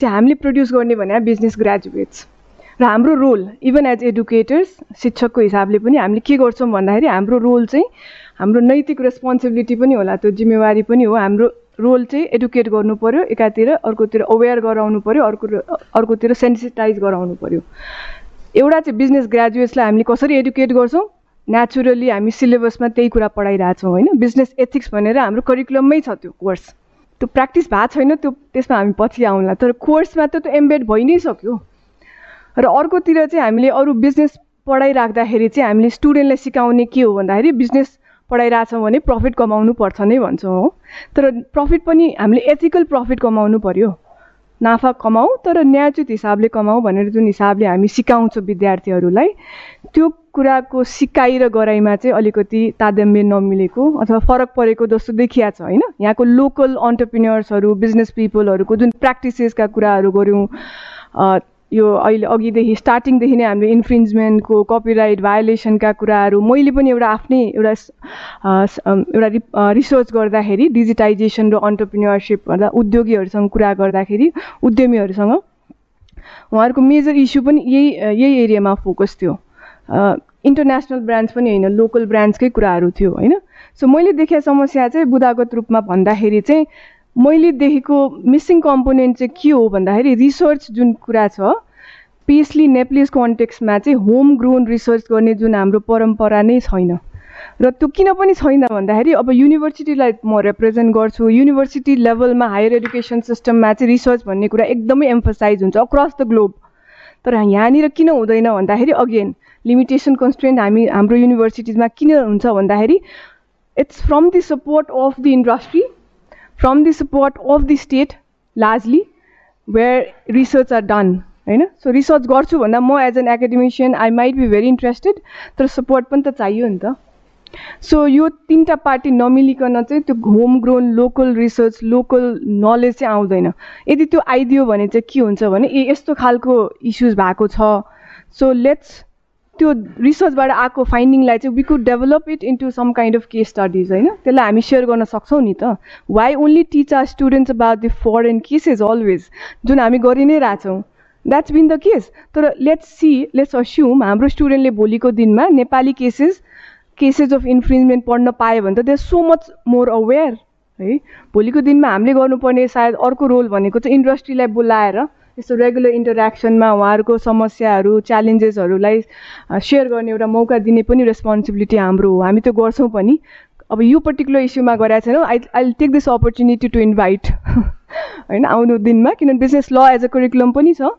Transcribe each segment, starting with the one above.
चाहिँ हामीले प्रड्युस गर्ने भने बिजनेस ग्रेजुएट्स र हाम्रो रोल इभन एज एडुकेटर्स शिक्षकको हिसाबले पनि हामीले के गर्छौँ भन्दाखेरि हाम्रो रोल चाहिँ हाम्रो नैतिक रेस्पोन्सिबिलिटी पनि होला त्यो जिम्मेवारी पनि हो। हाम्रो रोल चाहिँ एडुकेट गर्नु पऱ्यो एकातिर अर्कोतिर अवेर गराउनु पऱ्यो अर्को अर्कोतिर सेन्सिटाइज गराउनु पऱ्यो एउटा चाहिँ बिजनेस ग्रेजुएट्सलाई हामीले कसरी एडुकेट गर्छौँ? नेचुरली हामी सिलेबसमा त्यही कुरा पढाइरहेछौँ होइन? बिजनेस एथिक्स भनेर हाम्रो करिकुलममै छ त्यो कोर्स त्यो प्र्याक्टिस भएको छैन त्यो त्यसमा हामी पछि आउँला। तर कोर्समा त त्यो एम्बेड भइ नै सक्यो। र अर्कोतिर चाहिँ हामीले अरू बिजनेस पढाइराख्दाखेरि चाहिँ हामीले स्टुडेन्टलाई सिकाउने के हो भन्दाखेरि बिजनेस पढाइरहेछौँ भने प्रफिट कमाउनु पर्छ नै भन्छौँ हो। तर प्रफिट पनि हामीले एथिकल प्रफिट कमाउनु पऱ्यो नाफा कमाऊ तर न्यायोचित हिसाबले कमाऊ भनेर जुन हिसाबले हामी सिकाउँछौँ विद्यार्थीहरूलाई त्यो कुराको सिकाइ र गराइमा चाहिँ अलिकति तादम्य नमिलेको अथवा फरक परेको जस्तो देखिया छ होइन? यहाँको लोकल अन्टरप्रिन्यर्सहरू बिजनेस पिपलहरूको जुन प्र्याक्टिसेसका कुराहरू गऱ्यौँ यो अहिले अघिदेखि स्टार्टिङदेखि नै हामीले इन्फ्रिन्जमेन्टको कपिराइट भायोलेसनका कुराहरू मैले पनि एउटा आफ्नै एउटा एउटा रिसर्च गर्दाखेरि डिजिटाइजेसन र अन्टरप्रिन्यरसिप भन्दा उद्योगीहरूसँग कुरा गर्दाखेरि उद्यमीहरूसँग उहाँहरूको मेजर इस्यु पनि यही यही एरियामा फोकस थियो। इन्टरनेसनल ब्रान्ड्स पनि होइन लोकल ब्रान्ड्सकै कुराहरू थियो होइन? सो मैले देखेँ समस्या चाहिँ बुदागत रूपमा भन्दाखेरि चाहिँ मैले देखेको मिसिङ कम्पोनेन्ट चाहिँ के हो भन्दाखेरि रिसर्च जुन कुरा छ पेसली नेप्लिस कन्टेक्समा चाहिँ होम ग्रोन रिसर्च गर्ने जुन हाम्रो परम्परा नै छैन। र त्यो किन पनि छैन भन्दाखेरि अब युनिभर्सिटीलाई म रिप्रेजेन्ट गर्छु। युनिभर्सिटी लेभलमा हायर एडुकेसन सिस्टममा चाहिँ रिसर्च भन्ने कुरा एकदमै एम्फोसाइज हुन्छ अक्रस द ग्लोब तर यहाँनिर किन हुँदैन भन्दाखेरि अगेन लिमिटेसन कन्सटेन्ट हामी हाम्रो युनिभर्सिटिजमा किन हुन्छ भन्दाखेरि it's from the support of the industry from the support of the state largely where research are done होइन सो रिसर्च गर्छु भन्दा म as an academician I might be very interested तर सपोर्ट पनि त चाहियो नि त सो यो तिनवटा पार्टी नमिलिकन चाहिँ त्यो home grown local research local knowledge चाहिँ आउँदैन यदि त्यो आइदियो भने चाहिँ के हुन्छ भने ए यस्तो खालको इस्युज भएको छ सो लेट्स त्यो रिसर्चबाट आएको फाइन्डिङलाई चाहिँ we could develop it into some kind of case studies होइन? त्यसलाई हामी सेयर गर्न सक्छौँ नि त। Why only teach are students about the foreign cases always जुन हामी गरि नै रहेछौँ द्याट्स बिन द केस तर लेट्स सी लेट्स अस्युम हाम्रो स्टुडेन्टले भोलिको दिनमा Nepali cases cases of infringement पढ्न पायो भने त they so much more aware है? भोलिको दिनमा हामीले गर्नुपर्ने सायद अर्को रोल भनेको चाहिँ इन्डस्ट्रीलाई बोलाएर यस्तो रेगुलर इन्टरेक्सनमा उहाँहरूको समस्याहरू च्यालेन्जेसहरूलाई सेयर गर्ने एउटा मौका दिने पनि रेस्पोन्सिबिलिटी हाम्रो हो। हामी त्यो गर्छौँ पनि। अब यो पर्टिकुलर इस्युमा गरेका छैनौँ। I I take this opportunity to invite होइन आउनु दिनमा। किनभने बिजनेस ल एज अ करिकुलम पनि छ।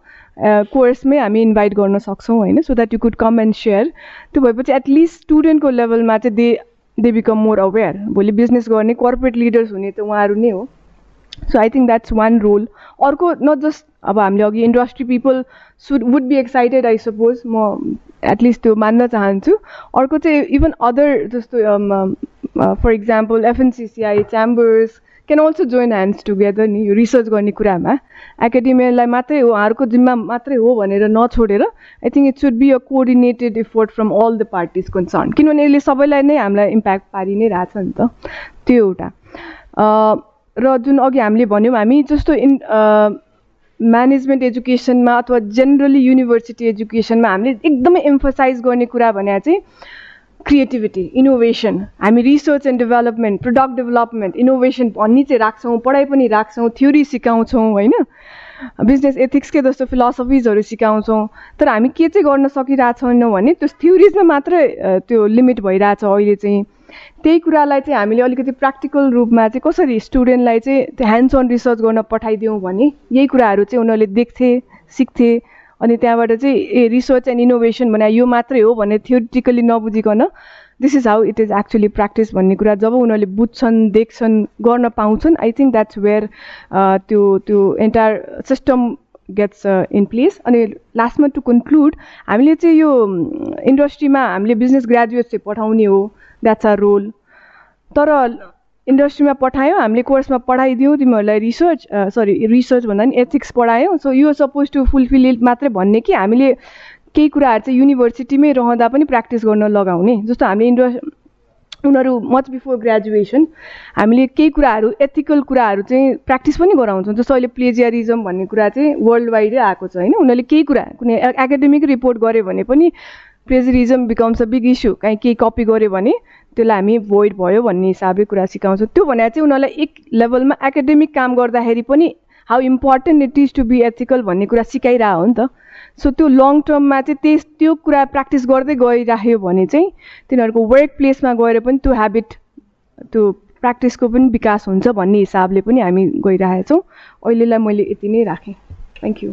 कोर्समै हामी इन्भाइट गर्न सक्छौँ होइन। So that you could come and share त्यो भएपछि एटलिस्ट स्टुडेन्टको लेभलमा चाहिँ they they become more aware भोलि बिजनेस गर्ने कर्पोरेट लिडर्स हुने त उहाँहरू नै हो। So I think that's one role अर्को नट जस्ट अब हामीले अघि industry people should would be excited I suppose म एटलिस्ट त्यो मान्न चाहन्छु. अर्को चाहिँ इभन अदर जस्तो for example FNCCI chambers can also join hands together नि यो रिसर्च गर्ने कुरामा. एकाडेमियालाई मात्रै हो उहाँहरूको जिम्मा मात्रै हो भनेर नछोडेर I think it should be a coordinated effort from all the parties concern किनभने यसले सबैलाई नै हामीलाई इम्प्याक्ट पारि नै रहेछ नि त त्यो एउटा। र जुन अघि हामीले भन्यौँ हामी जस्तो इन म्यानेजमेन्ट एजुकेसनमा अथवा जेनरली युनिभर्सिटी एजुकेसनमा हामीले एकदमै एम्फोसाइज गर्ने कुरा भने चाहिँ क्रिएटिभिटी इनोभेसन हामी research and development product development innovation भन्ने चाहिँ राख्छौँ पढाइ पनि राख्छौँ थ्योरी सिकाउँछौँ होइन? बिजनेस एथिक्सकै जस्तो फिलोसफिजहरू सिकाउँछौँ। तर हामी के चाहिँ गर्न सकिरहेछौँ भने त्यो थ्योरिजमा मात्रै त्यो लिमिट भइरहेछ अहिले चाहिँ। त्यही कुरालाई चाहिँ हामीले अलिकति प्र्याक्टिकल रूपमा चाहिँ कसरी स्टुडेन्टलाई चाहिँ ह्यान्ड्स अन रिसर्च गर्न पठाइदिउँ भने यही कुराहरू चाहिँ उनीहरूले देख्थे सिक्थे अनि त्यहाँबाट चाहिँ ए रिसर्च एन्ड इनोभेसन भने यो मात्रै हो भने theoretically नबुझिकन this is how it is actually practice भन्ने कुरा जब उनीहरूले बुझ्छन् देख्छन् गर्न पाउँछन् आई थिङ्क द्याट्स वेयर त्यो त्यो entire system gets in place अनि लास्टमा टु कन्क्लुड हामीले चाहिँ यो इन्डस्ट्रीमा हामीले बिजनेस ग्रेजुएट चाहिँ पठाउने हो। द्याट्स आर रोल तर इन्डस्ट्रीमा पठायौँ हामीले कोर्समा पढाइदियौँ तिमीहरूलाई रिसर्च सरी रिसर्च भन्दा पनि एथिक्स पढायौँ। सो यो सपोज टु फुलफिल इट मात्रै भन्ने कि हामीले केही कुराहरू चाहिँ युनिभर्सिटीमै रहँदा पनि प्र्याक्टिस गर्न लगाउने। जस्तो हामीले इन्ड उनीहरू मच बिफोर ग्रेजुएसन हामीले केही कुराहरू एथिकल कुराहरू चाहिँ प्र्याक्टिस पनि गराउँछौँ। जस्तो अहिले प्लेजियरिजम भन्ने कुरा चाहिँ वर्ल्ड वाइडै आएको छ होइन? उनीहरूले केही कुरा कुनै एकाडेमिक रिपोर्ट गऱ्यो भने पनि plagiarism becomes a big issue काहीँ केही कपी गऱ्यो भने त्यसलाई हामी भोइड भयो भन्ने हिसाबले कुरा सिकाउँछौँ। त्यो भने चाहिँ उनीहरूलाई एक लेभलमा एकाडेमिक काम गर्दाखेरि पनि how important it is to be ethical भन्ने कुरा सिकाइरह हो नि त। सो त्यो लङ टर्ममा चाहिँ त्यस त्यो कुरा प्र्याक्टिस गर्दै गइराख्यो भने चाहिँ तिनीहरूको वर्क प्लेसमा गएर पनि त्यो ह्याबिट त्यो प्र्याक्टिसको पनि विकास हुन्छ भन्ने हिसाबले पनि हामी गइरहेछौँ। अहिलेलाई मैले यति नै राखेँ। Thank you